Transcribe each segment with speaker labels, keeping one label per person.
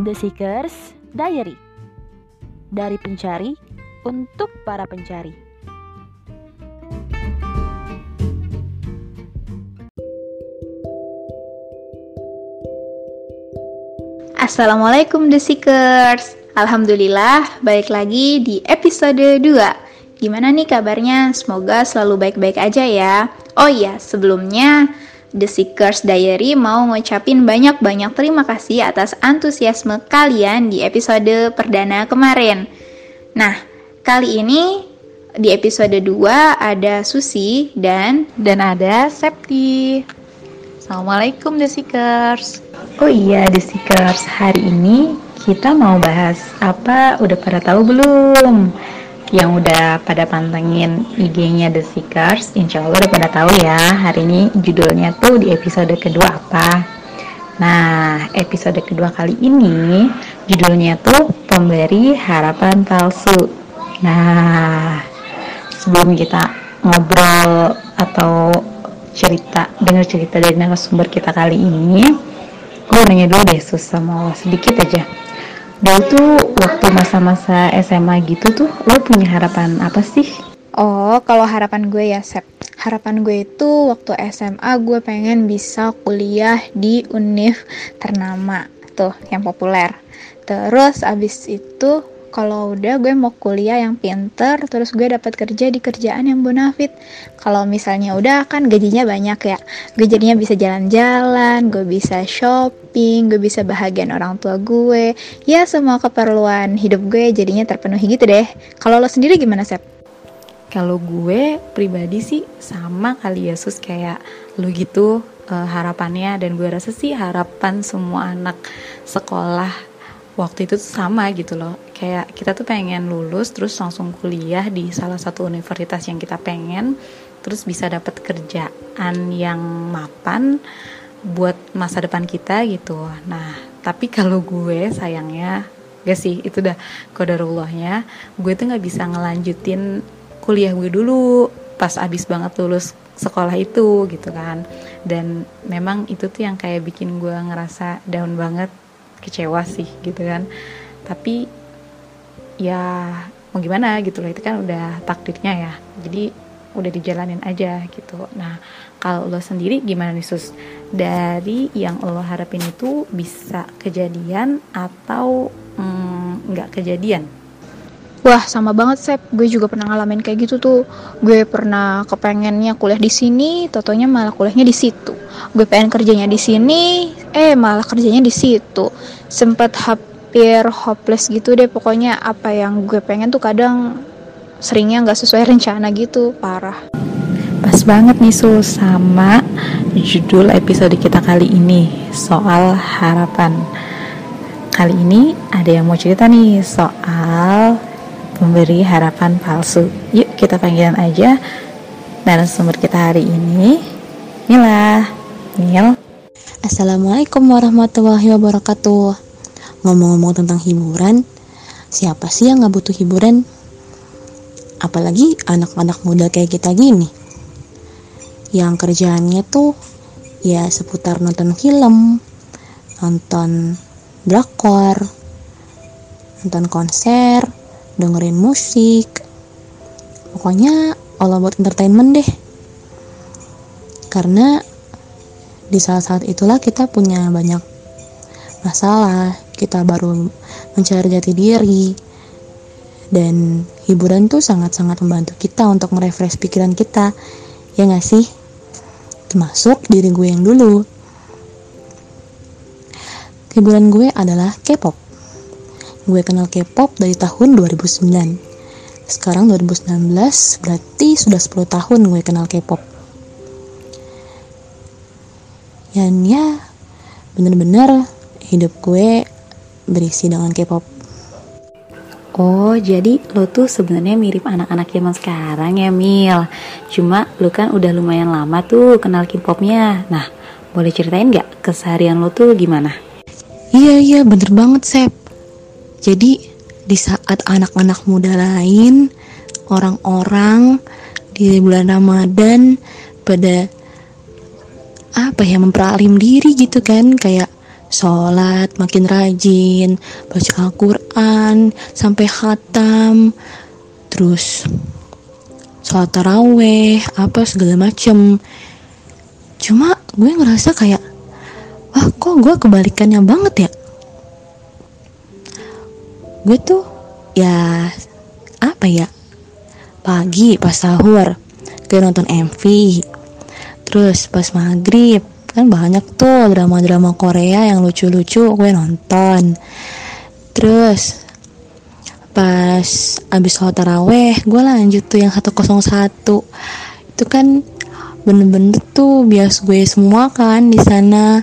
Speaker 1: The Seekers Diary Dari pencari untuk para pencari.
Speaker 2: Assalamualaikum The Seekers. Alhamdulillah, balik lagi di episode 2 Gimana nih kabarnya? Semoga selalu baik-baik aja ya. Oh iya, sebelumnya The Seekers Diary mau ngucapin banyak-banyak terima kasih atas antusiasme kalian di episode perdana kemarin. Nah, kali ini di episode 2 ada Susi dan
Speaker 3: dan ada Septi. Assalamualaikum The Seekers.
Speaker 4: Oh iya The Seekers, hari ini kita mau bahas apa udah pada tahu belum? Yang udah pada pantengin IG-nya The Seekers, insya Allah udah pada tahu ya hari ini judulnya tuh di episode kedua apa. Nah, episode kedua kali ini judulnya tuh pemberi harapan palsu. Nah, sebelum kita ngobrol atau cerita, dengar cerita dari narasumber kita kali ini, gue nanya dulu deh sus sama sedikit aja dulu tuh waktu masa-masa SMA gitu tuh lo punya harapan apa sih?
Speaker 2: Oh, kalau harapan gue ya, Sep. Harapan gue itu waktu SMA gue pengen bisa kuliah di univ ternama, tuh yang populer. Terus abis itu kalau udah gue mau kuliah yang pinter terus gue dapat kerja di kerjaan yang bonafit kalau misalnya udah kan gajinya banyak ya gue jadinya bisa jalan-jalan gue bisa shopping gue bisa bahagian orang tua gue. Ya semua keperluan hidup gue jadinya terpenuhi gitu deh. Kalau lo sendiri gimana Sep?
Speaker 3: Kalau gue pribadi sih sama kali ya sus kayak lo gitu uh, harapannya. Dan gue rasa sih harapan semua anak sekolah waktu itu tuh sama gitu loh. Kayak kita tuh pengen lulus terus langsung kuliah di salah satu universitas yang kita pengen terus bisa dapat kerjaan yang mapan buat masa depan kita gitu. Nah tapi kalau gue sayangnya gak sih itu udah kodarullahnya gue tuh nggak bisa ngelanjutin kuliah gue dulu pas abis banget lulus sekolah itu gitu kan. Dan memang itu tuh yang kayak bikin gue ngerasa down banget kecewa sih gitu kan. Tapi ya mau gimana gitu loh itu kan udah takdirnya ya. Jadi udah dijalanin aja gitu nah kalau lo sendiri gimana nih sus dari yang lo harapin itu bisa kejadian atau mm, nggak mm, kejadian
Speaker 2: Wah sama banget Sep, gue juga pernah ngalamin kayak gitu tuh. Gue pernah kepengennya kuliah di sini, totonya malah kuliahnya di situ. Gue pengen kerjanya di sini, eh malah kerjanya di situ. Sempet hampir hopeless gitu deh, pokoknya apa yang gue pengen tuh kadang seringnya nggak sesuai rencana gitu, parah.
Speaker 3: Pas banget nih Su sama judul episode kita kali ini soal harapan. Kali ini ada yang mau cerita nih soal memberi harapan palsu. Yuk kita panggilan aja narasumber kita hari ini. Mila, Mil.
Speaker 5: Assalamualaikum warahmatullahi wabarakatuh. Ngomong-ngomong tentang hiburan, siapa sih yang nggak butuh hiburan? Apalagi anak-anak muda kayak kita gini. Yang kerjaannya tuh ya seputar nonton film, nonton drakor, nonton konser, dengerin musik. Pokoknya all about entertainment deh. Karena di saat-saat itulah kita punya banyak masalah. Kita baru mencari jati diri. Dan hiburan tuh sangat-sangat membantu kita untuk merefresh pikiran kita. Ya gak sih? Termasuk diri gue yang dulu. Hiburan gue adalah K-pop. Gue kenal K-pop dari tahun 2009 sekarang 2019 berarti sudah 10 tahun gue kenal K-pop. Dan ya bener-bener hidup gue berisi dengan K-pop
Speaker 3: Oh, jadi lo tuh sebenarnya mirip anak-anak zaman sekarang ya, Mil. Cuma lo kan udah lumayan lama tuh kenal K-popnya. Nah, boleh ceritain nggak keseharian lo tuh gimana?
Speaker 5: Iya, iya, bener banget, Sep. Jadi di saat anak-anak muda lain, orang-orang di bulan Ramadan pada apa ya memperalim diri gitu kan kayak sholat makin rajin baca Al-Quran sampai khatam terus sholat taraweh apa segala macem. Cuma gue ngerasa kayak wah kok gue kebalikannya banget ya? Gue tuh ya apa ya pagi pas sahur gue nonton MV terus pas maghrib kan banyak tuh drama-drama Korea yang lucu-lucu gue nonton. Terus pas abis sholat taraweh gue lanjut tuh yang 101 itu kan bener-bener tuh bias gue semua kan di sana.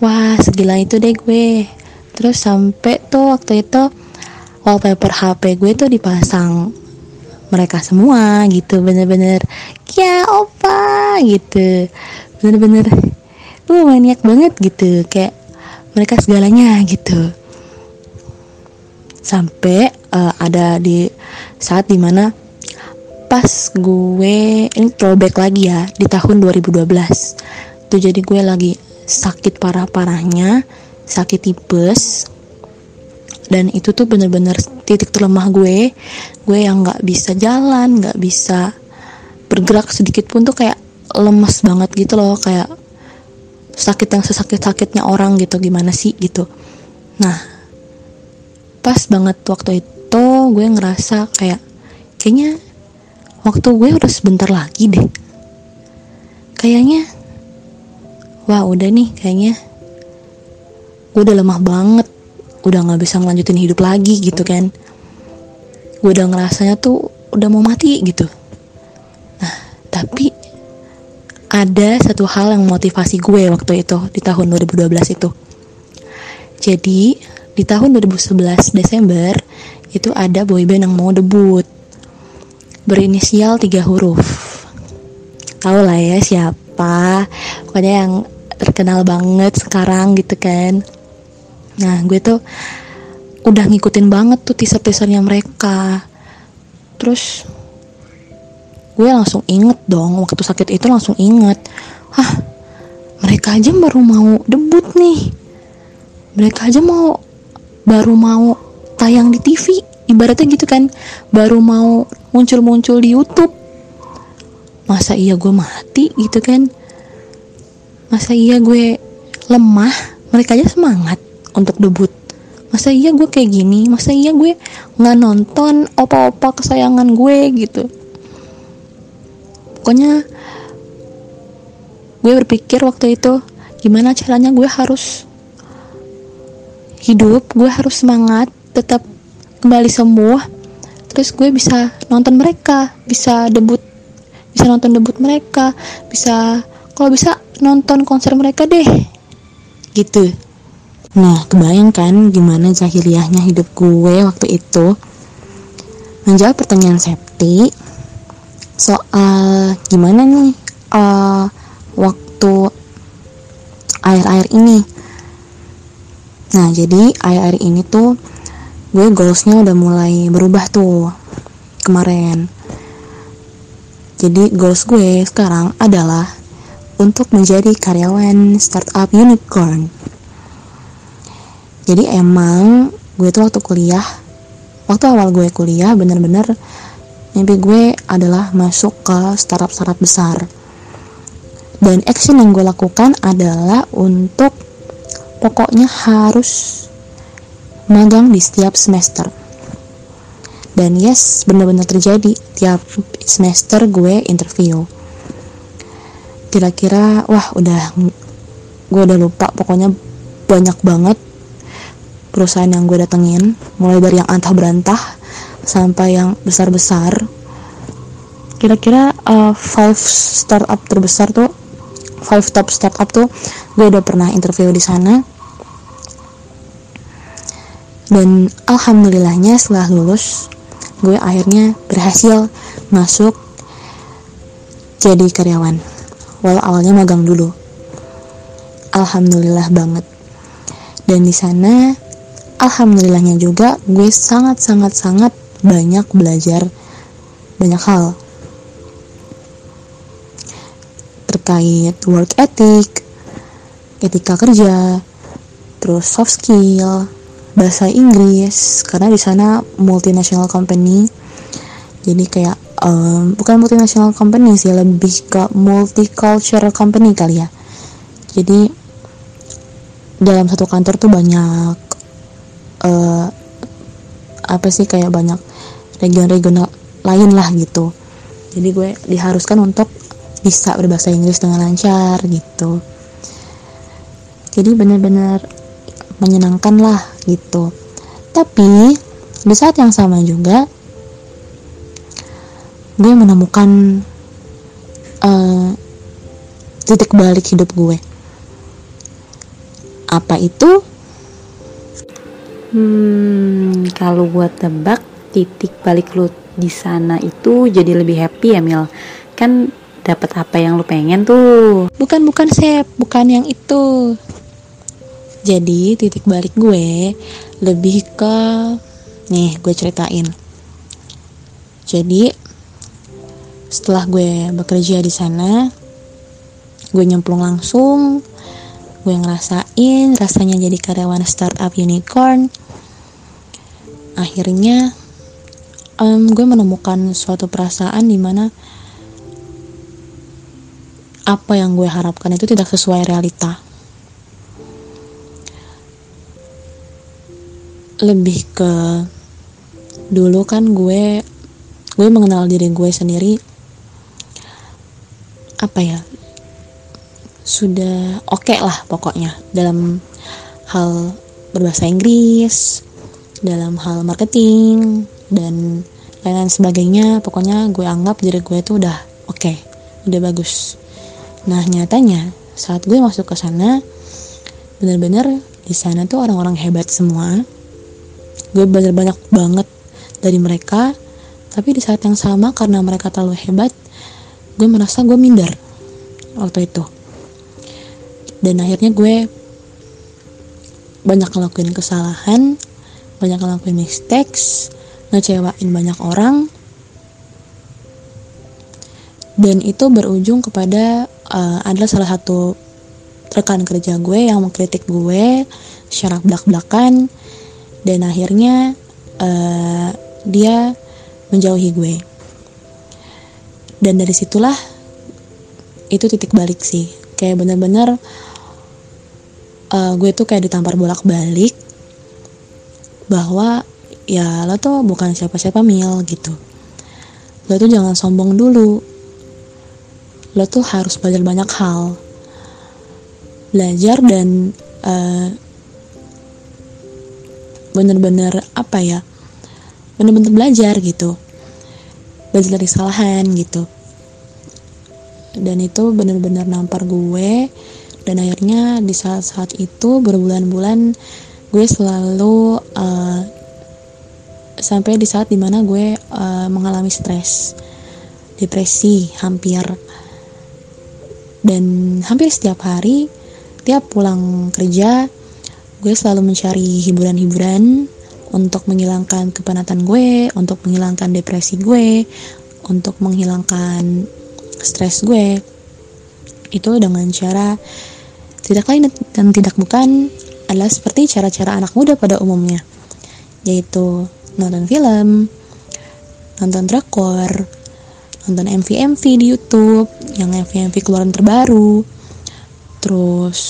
Speaker 5: Wah segila itu deh gue. Terus sampai tuh waktu itu wallpaper HP gue tuh dipasang mereka semua gitu bener-bener ya opa gitu bener-bener. Uh maniak banget gitu kayak mereka segalanya gitu. Sampai uh, ada di saat di mana pas gue ini throwback lagi ya di tahun 2012 tuh jadi gue lagi sakit parah-parahnya sakit tipes. Dan itu tuh bener-bener titik terlemah gue. Gue yang nggak bisa jalan nggak bisa bergerak sedikit pun tuh kayak lemes banget gitu loh kayak sakit yang sesakit-sakitnya orang gitu gimana sih gitu. Nah pas banget waktu itu gue ngerasa kayak kayaknya waktu gue udah sebentar lagi deh. Kayaknya wah udah nih kayaknya gue udah lemah banget udah nggak bisa ngelanjutin hidup lagi gitu kan. Gue udah ngerasanya tuh udah mau mati gitu. Nah tapi ada satu hal yang motivasi gue waktu itu di tahun 2012 itu. Jadi di tahun 2011 Desember itu ada boyband yang mau debut. Berinisial tiga huruf. Tahu lah ya siapa. Pokoknya yang terkenal banget sekarang gitu kan. Nah gue tuh udah ngikutin banget tuh teaser-teasernya mereka. Terus gue langsung inget dong waktu sakit itu langsung inget. Hah mereka aja baru mau debut nih. Mereka aja mau baru mau tayang di TV Ibaratnya gitu kan. Baru mau muncul-muncul di Youtube. Masa iya gue mati gitu kan? Masa iya gue lemah? Mereka aja semangat untuk debut. Masa iya gue kayak gini? Masa iya gue nggak nonton opa-opa kesayangan gue gitu pokoknya gue berpikir waktu itu gimana caranya gue harus hidup gue harus semangat tetap kembali sembuh terus gue bisa nonton mereka bisa debut bisa nonton debut mereka bisa kalau bisa nonton konser mereka deh gitu Nah, kebayangkan gimana jahiliyahnya hidup gue waktu itu? Menjawab pertanyaan Septi soal gimana nih uh, waktu air-air ini. Nah, jadi air-air ini tuh gue goalsnya udah mulai berubah tuh kemarin. Jadi goals gue sekarang adalah untuk menjadi karyawan startup unicorn jadi emang gue tuh waktu kuliah waktu awal gue kuliah bener-bener mimpi gue adalah masuk ke startup-startup besar. Dan action yang gue lakukan adalah untuk pokoknya harus magang di setiap semester. Dan yes bener-bener terjadi tiap semester gue interview. Kira-kira wah udah gue udah lupa pokoknya banyak banget perusahaan yang gue datengin mulai dari yang antah berantah sampai yang besar besar kira-kira uh, five startup terbesar tuh five top startup tuh gue udah pernah interview di sana. Dan alhamdulillahnya setelah lulus gue akhirnya berhasil masuk jadi karyawan. Walau awalnya magang dulu. Alhamdulillah banget. Dan di sana alhamdulillahnya juga gue sangat sangat sangat banyak belajar banyak hal. Terkait work ethic, etika kerja, terus soft skill bahasa Inggris karena di sana multinational company. Jadi kayak um, bukan multinational company sih lebih ke multicultural company kali ya. Jadi dalam satu kantor tuh banyak uh, apa sih kayak banyak region-regional lain lah gitu. Jadi gue diharuskan untuk bisa berbahasa Inggris dengan lancar gitu. Jadi benar-benar menyenangkan lah gitu. Tapi di saat yang sama juga gue menemukan uh, titik balik hidup gue. Apa itu?
Speaker 3: Hmm, kalau buat tebak titik balik lu di sana itu jadi lebih happy ya Mil. Kan dapat apa yang lu pengen tuh.
Speaker 5: bukan bukan sep bukan yang itu jadi titik balik gue lebih ke nih gue ceritain jadi setelah gue bekerja di sana gue nyemplung langsung gue ngerasain rasanya jadi karyawan startup unicorn akhirnya um, gue menemukan suatu perasaan di mana apa yang gue harapkan itu tidak sesuai realita. Lebih ke dulu kan gue gue mengenal diri gue sendiri. Apa ya? Sudah oke okay lah pokoknya dalam hal berbahasa Inggris dalam hal marketing dan lain-lain sebagainya pokoknya gue anggap diri gue itu udah oke okay, udah bagus. Nah nyatanya saat gue masuk ke sana bener-bener di sana tuh orang-orang hebat semua. Gue belajar banyak banget dari mereka tapi di saat yang sama karena mereka terlalu hebat gue merasa gue minder waktu itu. Dan akhirnya gue banyak ngelakuin kesalahan banyak ngelakuin mistakes ngecewain banyak orang dan itu berujung kepada uh, adalah salah satu rekan kerja gue yang mengkritik gue secara belak-belakan dan akhirnya uh, dia menjauhi gue. Dan dari situlah itu titik balik sih. Kayak bener-bener uh, gue tuh kayak ditampar bolak-balik bahwa ya lo tuh bukan siapa-siapa mil gitu. Lo tuh jangan sombong dulu. Lo tuh harus belajar banyak hal. Belajar dan uh, bener-bener apa ya bener-bener belajar gitu. Belajar dari kesalahan gitu. Dan itu bener-bener nampar gue. Dan akhirnya di saat-saat itu berbulan-bulan gue selalu uh, sampai di saat di mana gue uh, mengalami stres depresi hampir dan hampir setiap hari tiap pulang kerja gue selalu mencari hiburan-hiburan untuk menghilangkan kepenatan gue, untuk menghilangkan depresi gue, untuk menghilangkan stres gue. Itu dengan cara tidak lain dan tidak bukan adalah seperti cara-cara anak muda pada umumnya, yaitu nonton film, nonton drakor, nonton MV-MV di YouTube, yang MV-MV keluaran terbaru, terus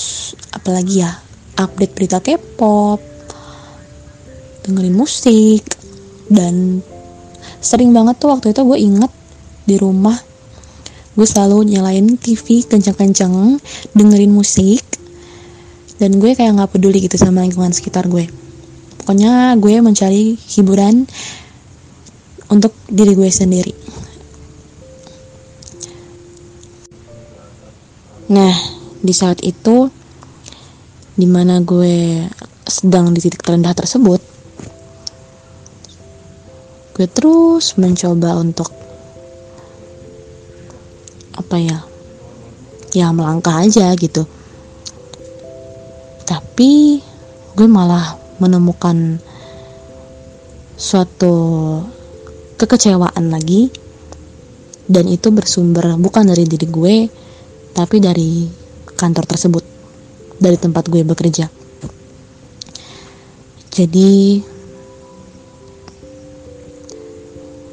Speaker 5: apalagi ya update berita K-pop, dengerin musik, dan sering banget tuh waktu itu gue inget di rumah gue selalu nyalain TV kenceng-kenceng dengerin musik dan gue kayak nggak peduli gitu sama lingkungan sekitar gue pokoknya gue mencari hiburan untuk diri gue sendiri. Nah di saat itu di mana gue sedang di titik terendah tersebut gue terus mencoba untuk apa ya ya melangkah aja gitu. Tapi gue malah menemukan suatu kekecewaan lagi. Dan itu bersumber bukan dari diri gue tapi dari kantor tersebut. Dari tempat gue bekerja. Jadi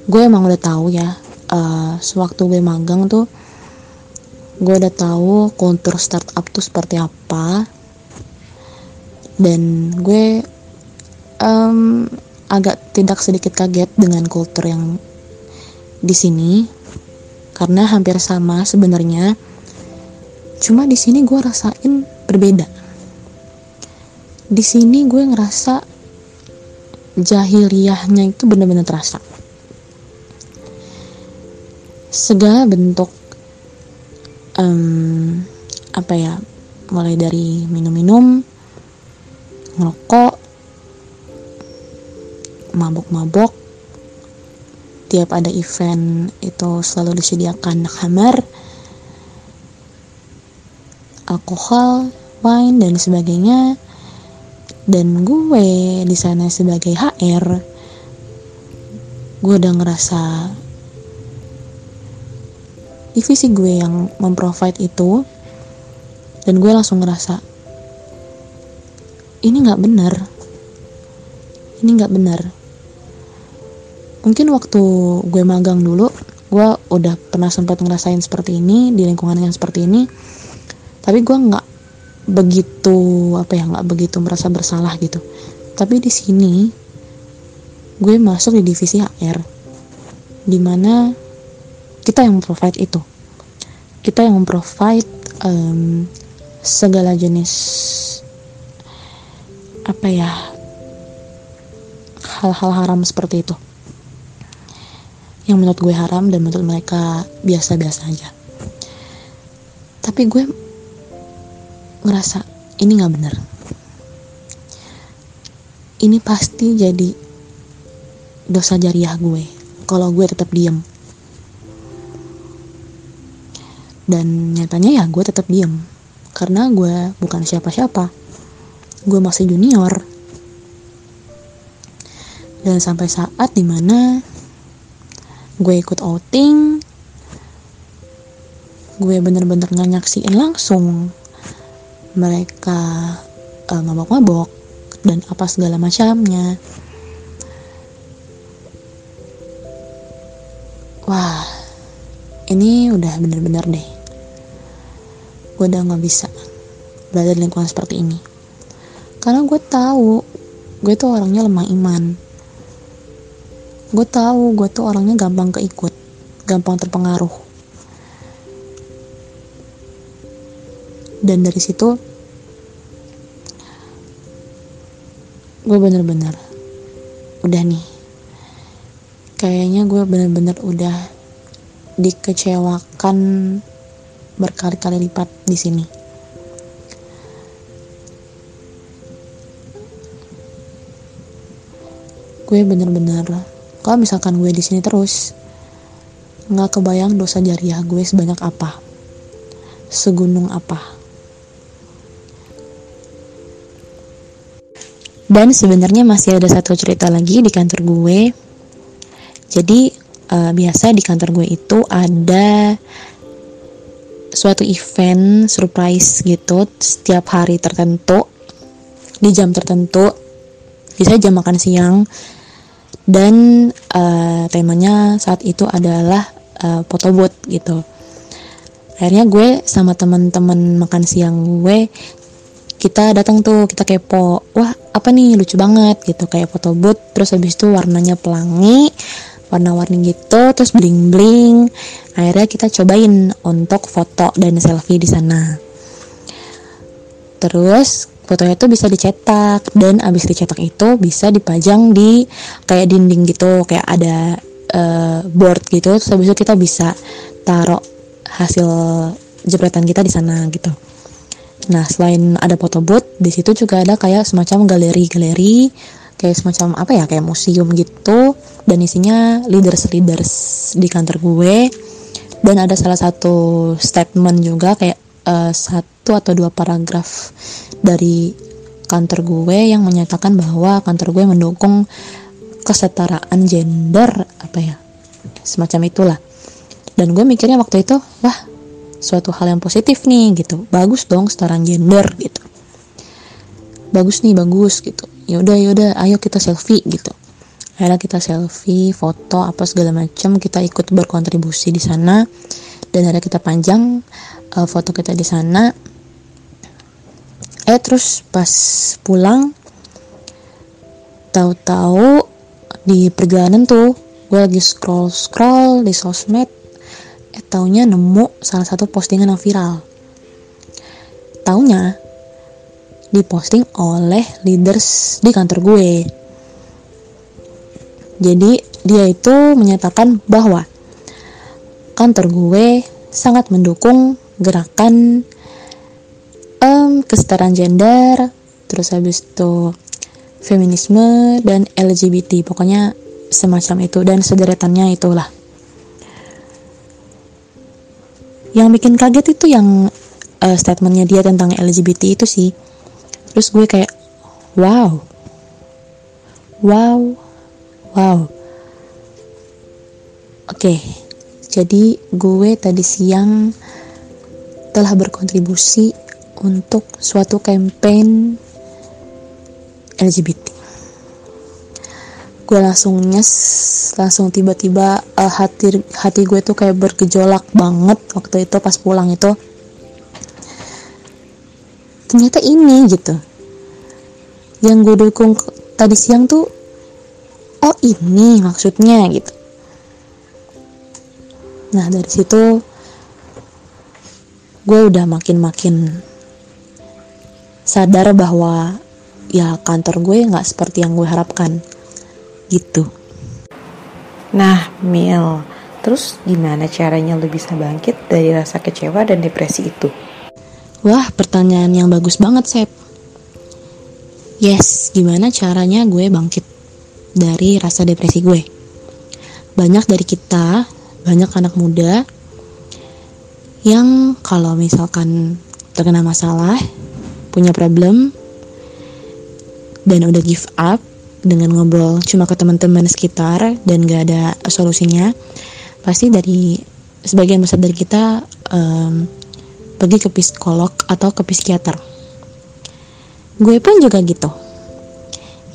Speaker 5: gue emang udah tahu ya uh, sewaktu gue magang tuh gue udah tahu kultur startup tuh seperti apa. Dan gue um, agak tidak sedikit kaget dengan kultur yang di sini karena hampir sama sebenarnya. Cuma di sini gue rasain berbeda. Di sini gue ngerasa jahiliyahnya itu bener-bener terasa. Segala bentuk um, apa ya mulai dari minum-minum ngerokok mabok-mabok tiap ada event itu selalu disediakan kamar alkohol wine dan sebagainya. Dan gue di sana sebagai HR gue udah ngerasa divisi gue yang memprovide itu dan gue langsung ngerasa ini nggak benar. Ini nggak benar mungkin waktu gue magang dulu gue udah pernah sempat ngerasain seperti ini di lingkungan yang seperti ini. Tapi gue nggak begitu apa ya nggak begitu merasa bersalah gitu. Tapi di sini gue masuk di divisi HR di mana kita yang provide itu. Kita yang provide um, segala jenis apa ya hal-hal haram seperti itu yang menurut gue haram dan menurut mereka biasa-biasa aja. Tapi gue ngerasa ini nggak benar. Ini pasti jadi dosa jariah gue kalau gue tetap diam dan nyatanya ya gue tetap diem karena gue bukan siapa-siapa. Gue masih junior. Dan sampai saat di mana gue ikut outing. Gue bener-bener nggak nyaksiin langsung. Mereka uh, mabok-mabok dan apa segala macamnya. Wah ini udah bener-bener deh. Gue udah gak bisa berada di lingkungan seperti ini. Karena gue tahu gue tuh orangnya lemah iman gue tahu gue tuh orangnya gampang keikut gampang terpengaruh dan dari situ gue bener-bener udah nih kayaknya gue bener-bener udah dikecewakan berkali-kali lipat di sini. Gue bener-bener kalau misalkan gue di sini terus nggak kebayang dosa jariah gue sebanyak apa, segunung apa. Dan sebenarnya masih ada satu cerita lagi di kantor gue. Jadi uh, biasa di kantor gue itu ada suatu event surprise gitu setiap hari tertentu di jam tertentu bisa jam makan siang dan uh, temanya saat itu adalah uh, foto booth gitu. Akhirnya gue sama teman-teman makan siang gue kita datang tuh kita kepo wah apa nih? Lucu banget gitu. Kayak foto booth terus habis itu warnanya pelangi warna-warni gitu terus bling bling akhirnya kita cobain untuk foto dan selfie di sana. Terus fotonya itu bisa dicetak dan abis dicetak itu bisa dipajang di kayak dinding gitu kayak ada uh, board gitu. Terus habis itu kita bisa taruh hasil jepretan kita di sana gitu. Nah selain ada foto booth di situ juga ada kayak semacam galeri-galeri kayak semacam apa ya kayak museum gitu. Dan isinya leaders-leaders di kantor gue. Dan ada salah satu statement juga kayak uh, satu atau dua paragraf dari kantor gue yang menyatakan bahwa kantor gue mendukung kesetaraan gender apa ya semacam itulah. Dan gue mikirnya waktu itu wah suatu hal yang positif nih gitu. Bagus dong kesetaraan gender gitu. Bagus nih bagus gitu. Ya udah ya udah ayo kita selfie gitu. Akhirnya kita selfie foto apa segala macam kita ikut berkontribusi di sana dan akhirnya kita panjang uh, foto kita di sana eh terus pas pulang tahu-tahu di perjalanan tuh gue lagi scroll scroll di sosmed eh taunya nemu salah satu postingan yang viral taunya diposting oleh leaders di kantor gue. Jadi dia itu menyatakan bahwa kantor gue sangat mendukung gerakan um, kesetaraan gender, terus habis itu feminisme dan LGBT, pokoknya semacam itu dan sederetannya itulah. Yang bikin kaget itu yang uh, statementnya dia tentang LGBT itu sih. Terus gue kayak wow. Wow. Wow. Oke jadi gue tadi siang telah berkontribusi untuk suatu campaign LGBT gue langsung nyes langsung tiba-tiba uh, hati hati gue tuh kayak bergejolak banget waktu itu pas pulang itu. Ternyata ini gitu. Yang gue dukung tadi siang tuh oh ini maksudnya gitu nah dari situ gue udah makin-makin sadar bahwa ya kantor gue nggak seperti yang gue harapkan gitu
Speaker 3: nah Mil terus gimana caranya lo bisa bangkit dari rasa kecewa dan depresi itu
Speaker 5: Wah, pertanyaan yang bagus banget, Sep. Yes, gimana caranya gue bangkit dari rasa depresi gue? Banyak dari kita, banyak anak muda yang kalau misalkan terkena masalah, punya problem, dan udah give up dengan ngobrol cuma ke teman-teman sekitar dan gak ada solusinya, pasti dari sebagian besar dari kita um, pergi ke psikolog atau ke psikiater. Gue pun juga gitu.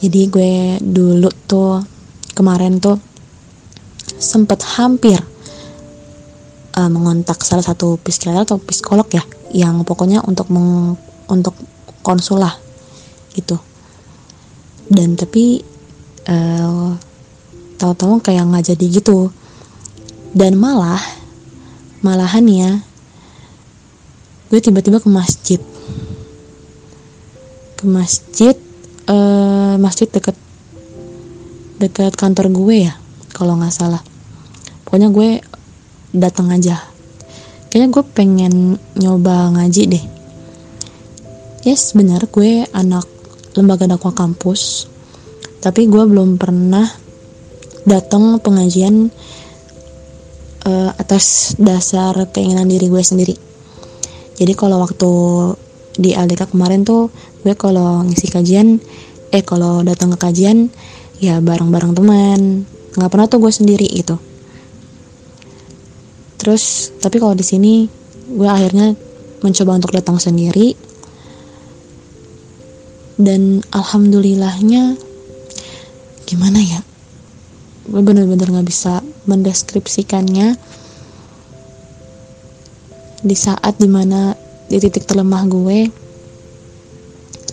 Speaker 5: Jadi gue dulu tuh kemarin tuh sempet hampir uh, mengontak salah satu psikiater atau psikolog ya yang pokoknya untuk meng, untuk konsul lah gitu. Dan tapi uh, tahu-tahu kayak nggak jadi gitu. Dan malah malahan ya gue tiba-tiba ke masjid. Ke masjid uh, masjid deket deket kantor gue ya kalau nggak salah. Pokoknya gue datang aja. Kayaknya gue pengen nyoba ngaji deh. Yes benar gue anak lembaga dakwah kampus. Tapi gue belum pernah datang pengajian uh, atas dasar keinginan diri gue sendiri. Jadi kalau waktu di LDK kemarin tuh gue kalau ngisi kajian eh kalau datang ke kajian ya bareng-bareng teman. Nggak pernah tuh gue sendiri itu terus tapi kalau di sini gue akhirnya mencoba untuk datang sendiri. Dan alhamdulillahnya gimana ya? Gue bener-bener nggak bisa mendeskripsikannya. Di saat di mana di titik terlemah gue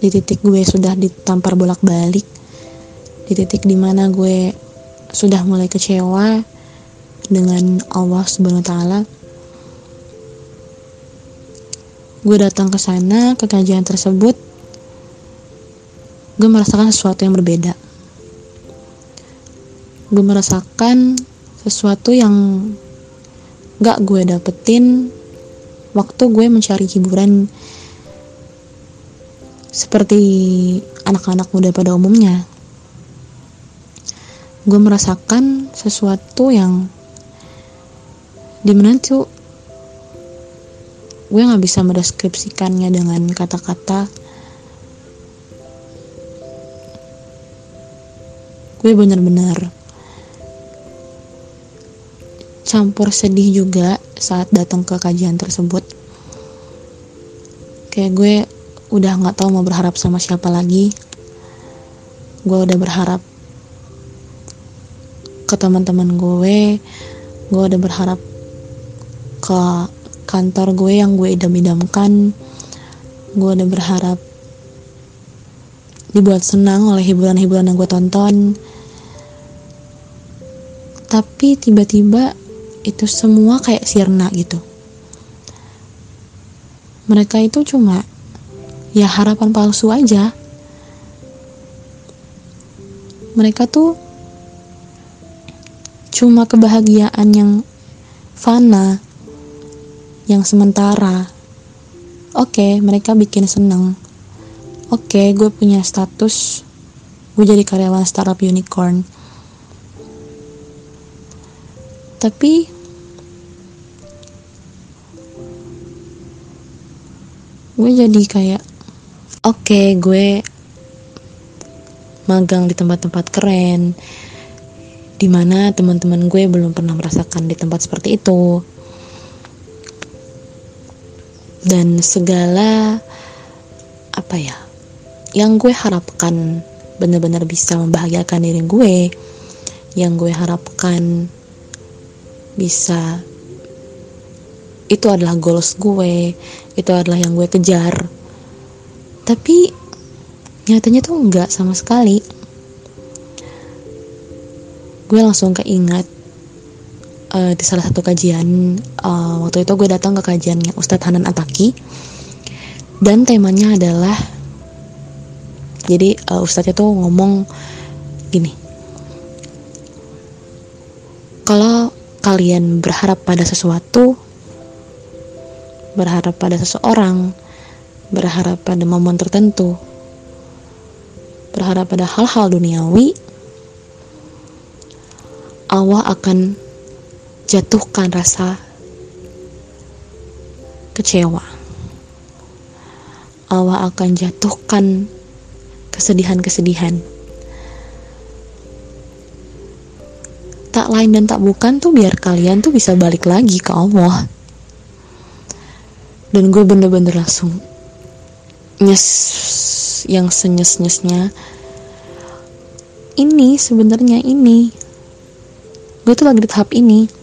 Speaker 5: di titik gue sudah ditampar bolak-balik di titik di mana gue sudah mulai kecewa dengan Allah subhanahu wa ta'ala. Gue datang ke sana ke kajian tersebut. Gue merasakan sesuatu yang berbeda. Gue merasakan sesuatu yang gak gue dapetin waktu gue mencari hiburan. Seperti anak-anak muda pada umumnya. Gue merasakan sesuatu yang di mana tuh gue nggak bisa mendeskripsikannya dengan kata-kata. Gue bener-bener campur sedih juga saat datang ke kajian tersebut. Kayak gue udah nggak tahu mau berharap sama siapa lagi. Gue udah berharap ke teman-teman gue. Gue udah berharap ke kantor gue yang gue idam-idamkan. Gue udah berharap dibuat senang oleh hiburan-hiburan yang gue tonton. Tapi tiba-tiba itu semua kayak sirna gitu. Mereka itu cuma ya harapan palsu aja. Mereka tuh cuma kebahagiaan yang fana yang sementara. Oke okay, mereka bikin seneng. Oke okay, gue punya status. Gue jadi karyawan startup unicorn. Tapi gue jadi kayak oke okay, gue magang di tempat-tempat keren di mana teman-teman gue belum pernah merasakan di tempat seperti itu dan segala apa ya yang gue harapkan benar-benar bisa membahagiakan diri gue yang gue harapkan bisa itu adalah goals gue itu adalah yang gue kejar. Tapi nyatanya tuh enggak sama sekali. Gue langsung keingat uh, di salah satu kajian uh, waktu itu gue datang ke kajiannya Ustadz Hanan Ataki. Dan temanya adalah jadi uh, ustadznya tuh ngomong gini. Kalau kalian berharap pada sesuatu berharap pada seseorang berharap pada momen tertentu berharap pada hal-hal duniawi Allah akan jatuhkan rasa kecewa Allah akan jatuhkan kesedihan-kesedihan. Tak lain dan tak bukan tuh biar kalian tuh bisa balik lagi ke Allah. Dan gue bener-bener langsung nyes yang senyes-nyesnya. Ini sebenarnya ini. Gue tuh lagi di tahap ini.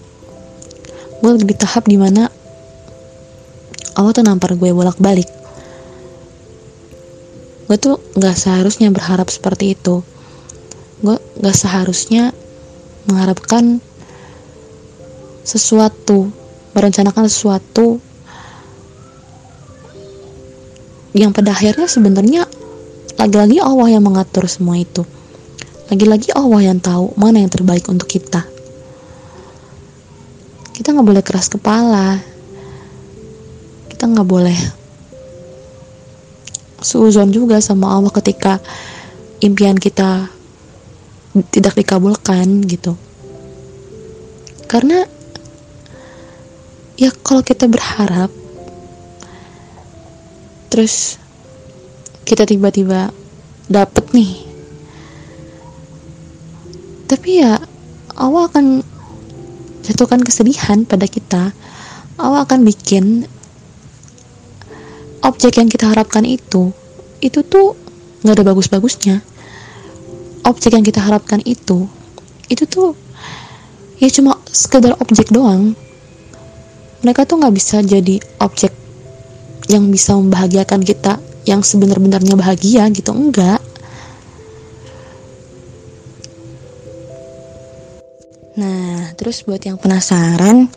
Speaker 5: Gue di tahap di mana Allah tuh nampar gue bolak-balik. Gue tuh gak seharusnya berharap seperti itu. Gue gak seharusnya mengharapkan sesuatu merencanakan sesuatu yang pada akhirnya sebenarnya lagi-lagi Allah yang mengatur semua itu. Lagi-lagi Allah yang tahu mana yang terbaik untuk kita kita nggak boleh keras kepala. Kita nggak boleh seuzon juga sama Allah ketika impian kita tidak dikabulkan gitu. Karena ya kalau kita berharap terus kita tiba-tiba dapet nih. Tapi ya Allah akan jatuhkan kesedihan pada kita Allah akan bikin objek yang kita harapkan itu itu tuh nggak ada bagus-bagusnya. Objek yang kita harapkan itu itu tuh ya cuma sekedar objek doang. Mereka tuh nggak bisa jadi objek yang bisa membahagiakan kita yang sebenar-benarnya bahagia gitu enggak nah terus buat yang penasaran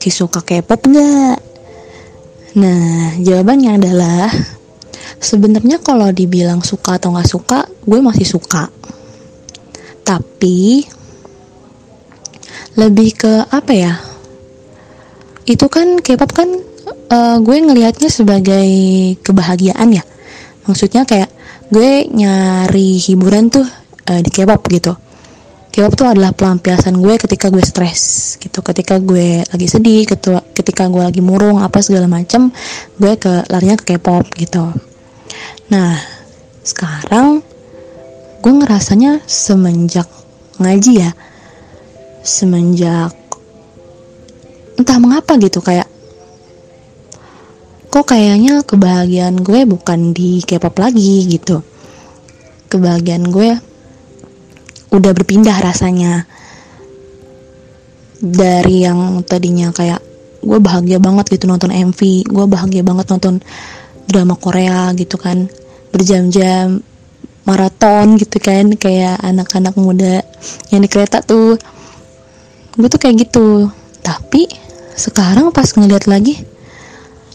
Speaker 5: si suka K-pop nggak Nah, jawabannya adalah sebenarnya kalau dibilang suka atau nggak suka, gue masih suka. Tapi lebih ke apa ya? Itu kan K-pop kan uh, gue ngelihatnya sebagai kebahagiaan ya. Maksudnya kayak gue nyari hiburan tuh uh, di K-pop gitu. K-pop tuh adalah pelampiasan gue ketika gue stres gitu. Ketika gue lagi sedih ketika gue lagi murung apa segala macem gue ke larinya ke K-pop gitu. Nah sekarang gue ngerasanya semenjak ngaji ya semenjak entah mengapa gitu kayak kok kayaknya kebahagiaan gue bukan di K-pop lagi gitu. Kebahagiaan gue udah berpindah rasanya. Dari yang tadinya kayak gue bahagia banget gitu nonton MV gue bahagia banget nonton drama Korea gitu kan. Berjam-jam maraton gitu kan kayak anak-anak muda yang di kereta tuh. Gue tuh kayak gitu. Tapi sekarang pas ngeliat lagi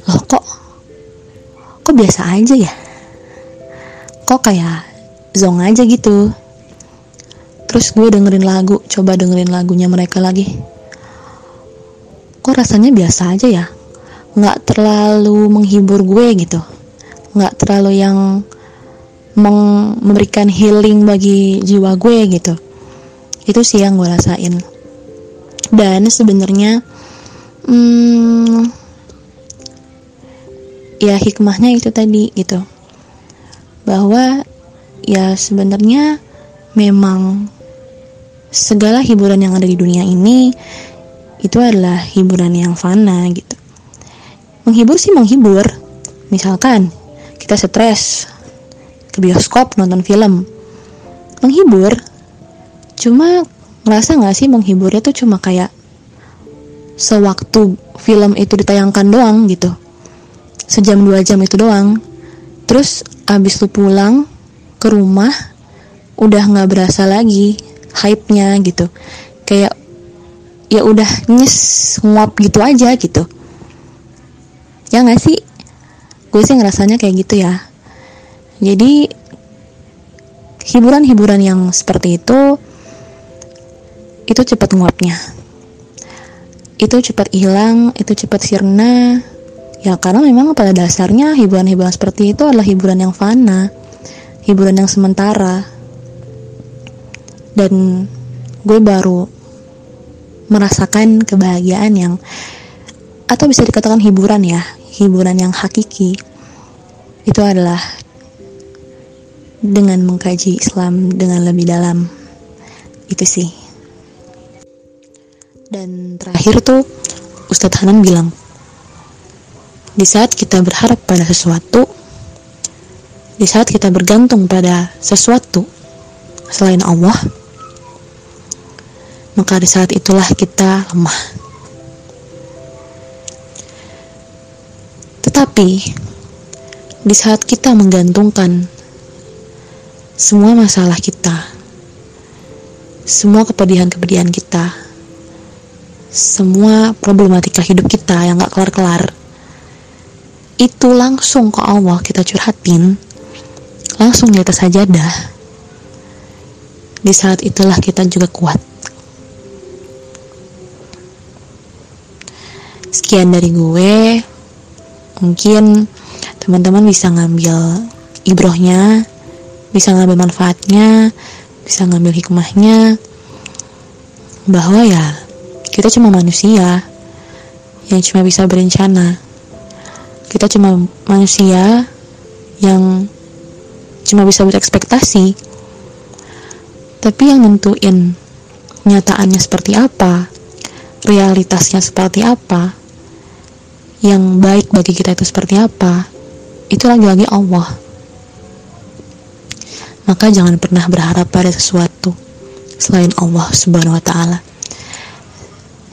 Speaker 5: loh kok kok biasa aja ya? Kok kayak zong aja gitu terus gue dengerin lagu coba dengerin lagunya mereka lagi. Kok rasanya biasa aja ya? Nggak terlalu menghibur gue gitu. Nggak terlalu yang memberikan healing bagi jiwa gue gitu. Itu sih yang gue rasain. Dan sebenarnya hmm, ya hikmahnya itu tadi gitu. Bahwa ya sebenarnya memang segala hiburan yang ada di dunia ini itu adalah hiburan yang fana gitu. Menghibur sih menghibur. Misalkan kita stres ke bioskop nonton film. Menghibur cuma ngerasa nggak sih menghiburnya tuh cuma kayak sewaktu film itu ditayangkan doang gitu. Sejam dua jam itu doang. Terus abis lu pulang ke rumah udah nggak berasa lagi hype-nya gitu. Kayak ya udah nyes nguap gitu aja gitu. Ya nggak sih? Gue sih ngerasanya kayak gitu ya. Jadi hiburan-hiburan yang seperti itu itu cepat nguapnya. Itu cepat hilang itu cepat sirna. Ya karena memang pada dasarnya hiburan-hiburan seperti itu adalah hiburan yang fana hiburan yang sementara dan gue baru merasakan kebahagiaan yang atau bisa dikatakan hiburan ya hiburan yang hakiki. Itu adalah dengan mengkaji Islam dengan lebih dalam. Itu sih. Dan terakhir tuh Ustadz Hanan bilang di saat kita berharap pada sesuatu di saat kita bergantung pada sesuatu selain Allah maka di saat itulah kita lemah. Tetapi di saat kita menggantungkan semua masalah kita, semua kepedihan-kepedihan kita, semua problematika hidup kita yang gak kelar-kelar, itu langsung ke Allah kita curhatin, langsung di atas sajadah. Di saat itulah kita juga kuat. Sekian dari gue. Mungkin teman-teman bisa ngambil ibrohnya bisa ngambil manfaatnya bisa ngambil hikmahnya. Bahwa ya kita cuma manusia yang cuma bisa berencana. Kita cuma manusia yang cuma bisa berekspektasi. Tapi yang nentuin nyataannya seperti apa realitasnya seperti apa yang baik bagi kita itu seperti apa itu lagi-lagi Allah maka jangan pernah berharap pada sesuatu selain Allah subhanahu wa ta'ala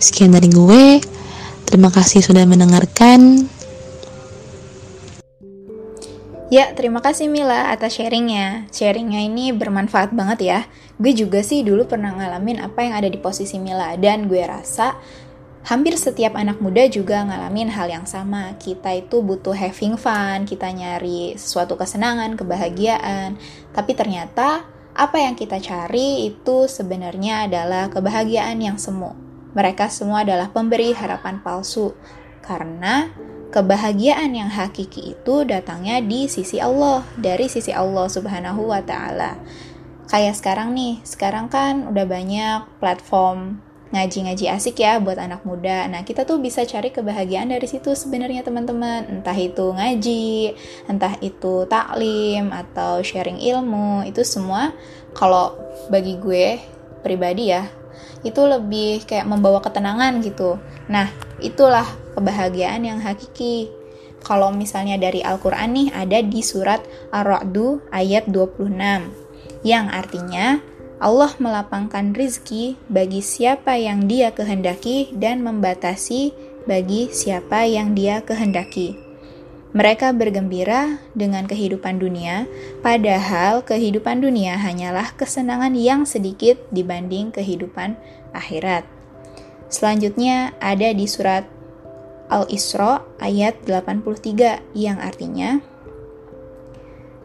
Speaker 5: sekian dari gue terima kasih sudah mendengarkan
Speaker 2: Ya, terima kasih Mila atas sharingnya. Sharingnya ini bermanfaat banget ya. Gue juga sih dulu pernah ngalamin apa yang ada di posisi Mila dan gue rasa hampir setiap anak muda juga ngalamin hal yang sama. Kita itu butuh having fun, kita nyari sesuatu kesenangan, kebahagiaan. Tapi ternyata apa yang kita cari itu sebenarnya adalah kebahagiaan yang semu. Mereka semua adalah pemberi harapan palsu. Karena kebahagiaan yang hakiki itu datangnya di sisi Allah, dari sisi Allah Subhanahu wa taala. Kayak sekarang nih, sekarang kan udah banyak platform ngaji-ngaji asik ya buat anak muda. Nah, kita tuh bisa cari kebahagiaan dari situ sebenarnya teman-teman. Entah itu ngaji, entah itu taklim atau sharing ilmu, itu semua kalau bagi gue pribadi ya, itu lebih kayak membawa ketenangan gitu. Nah, itulah kebahagiaan yang hakiki. Kalau misalnya dari Al-Qur'an nih ada di surat Ar-Ra'du ayat 26 yang artinya Allah melapangkan rizki bagi siapa yang dia kehendaki dan membatasi bagi siapa yang dia kehendaki. Mereka bergembira dengan kehidupan dunia, padahal kehidupan dunia hanyalah kesenangan yang sedikit dibanding kehidupan akhirat. Selanjutnya ada di surat Al-Isra ayat 83 yang artinya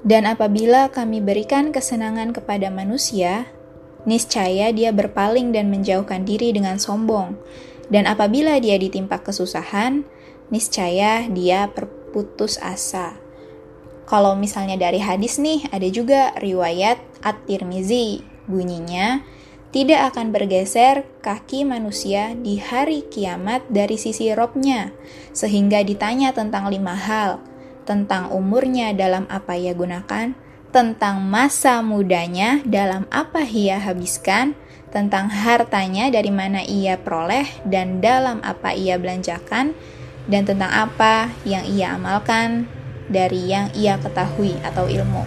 Speaker 2: Dan apabila kami berikan kesenangan kepada manusia, niscaya dia berpaling dan menjauhkan diri dengan sombong. Dan apabila dia ditimpa kesusahan, niscaya dia berputus asa. Kalau misalnya dari hadis nih, ada juga riwayat At-Tirmizi. Bunyinya, tidak akan bergeser kaki manusia di hari kiamat dari sisi robnya, sehingga ditanya tentang lima hal, tentang umurnya dalam apa ia gunakan, tentang masa mudanya dalam apa ia habiskan, tentang hartanya dari mana ia peroleh dan dalam apa ia belanjakan, dan tentang apa yang ia amalkan dari yang ia ketahui atau ilmu.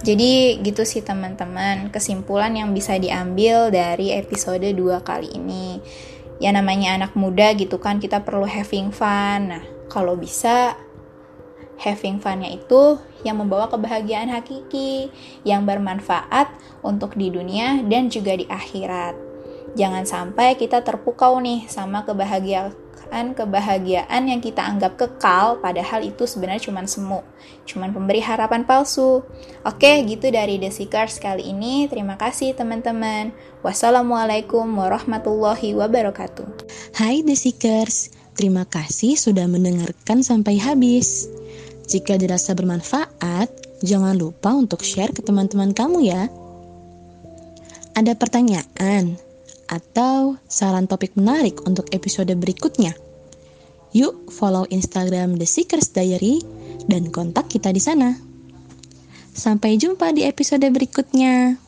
Speaker 2: Jadi gitu sih teman-teman, kesimpulan yang bisa diambil dari episode 2 kali ini. Ya namanya anak muda gitu kan, kita perlu having fun. Nah, kalau bisa having funnya itu yang membawa kebahagiaan hakiki, yang bermanfaat untuk di dunia dan juga di akhirat. Jangan sampai kita terpukau nih sama kebahagiaan kebahagiaan yang kita anggap kekal padahal itu sebenarnya cuma semu, cuma pemberi harapan palsu. Oke, gitu dari The Seekers kali ini. Terima kasih teman-teman. Wassalamualaikum warahmatullahi wabarakatuh.
Speaker 5: Hai The Seekers, terima kasih sudah mendengarkan sampai habis. Jika dirasa bermanfaat, jangan lupa untuk share ke teman-teman kamu ya. Ada pertanyaan? atau saran topik menarik untuk episode berikutnya. Yuk follow Instagram The Seekers Diary dan kontak kita di sana. Sampai jumpa di episode berikutnya.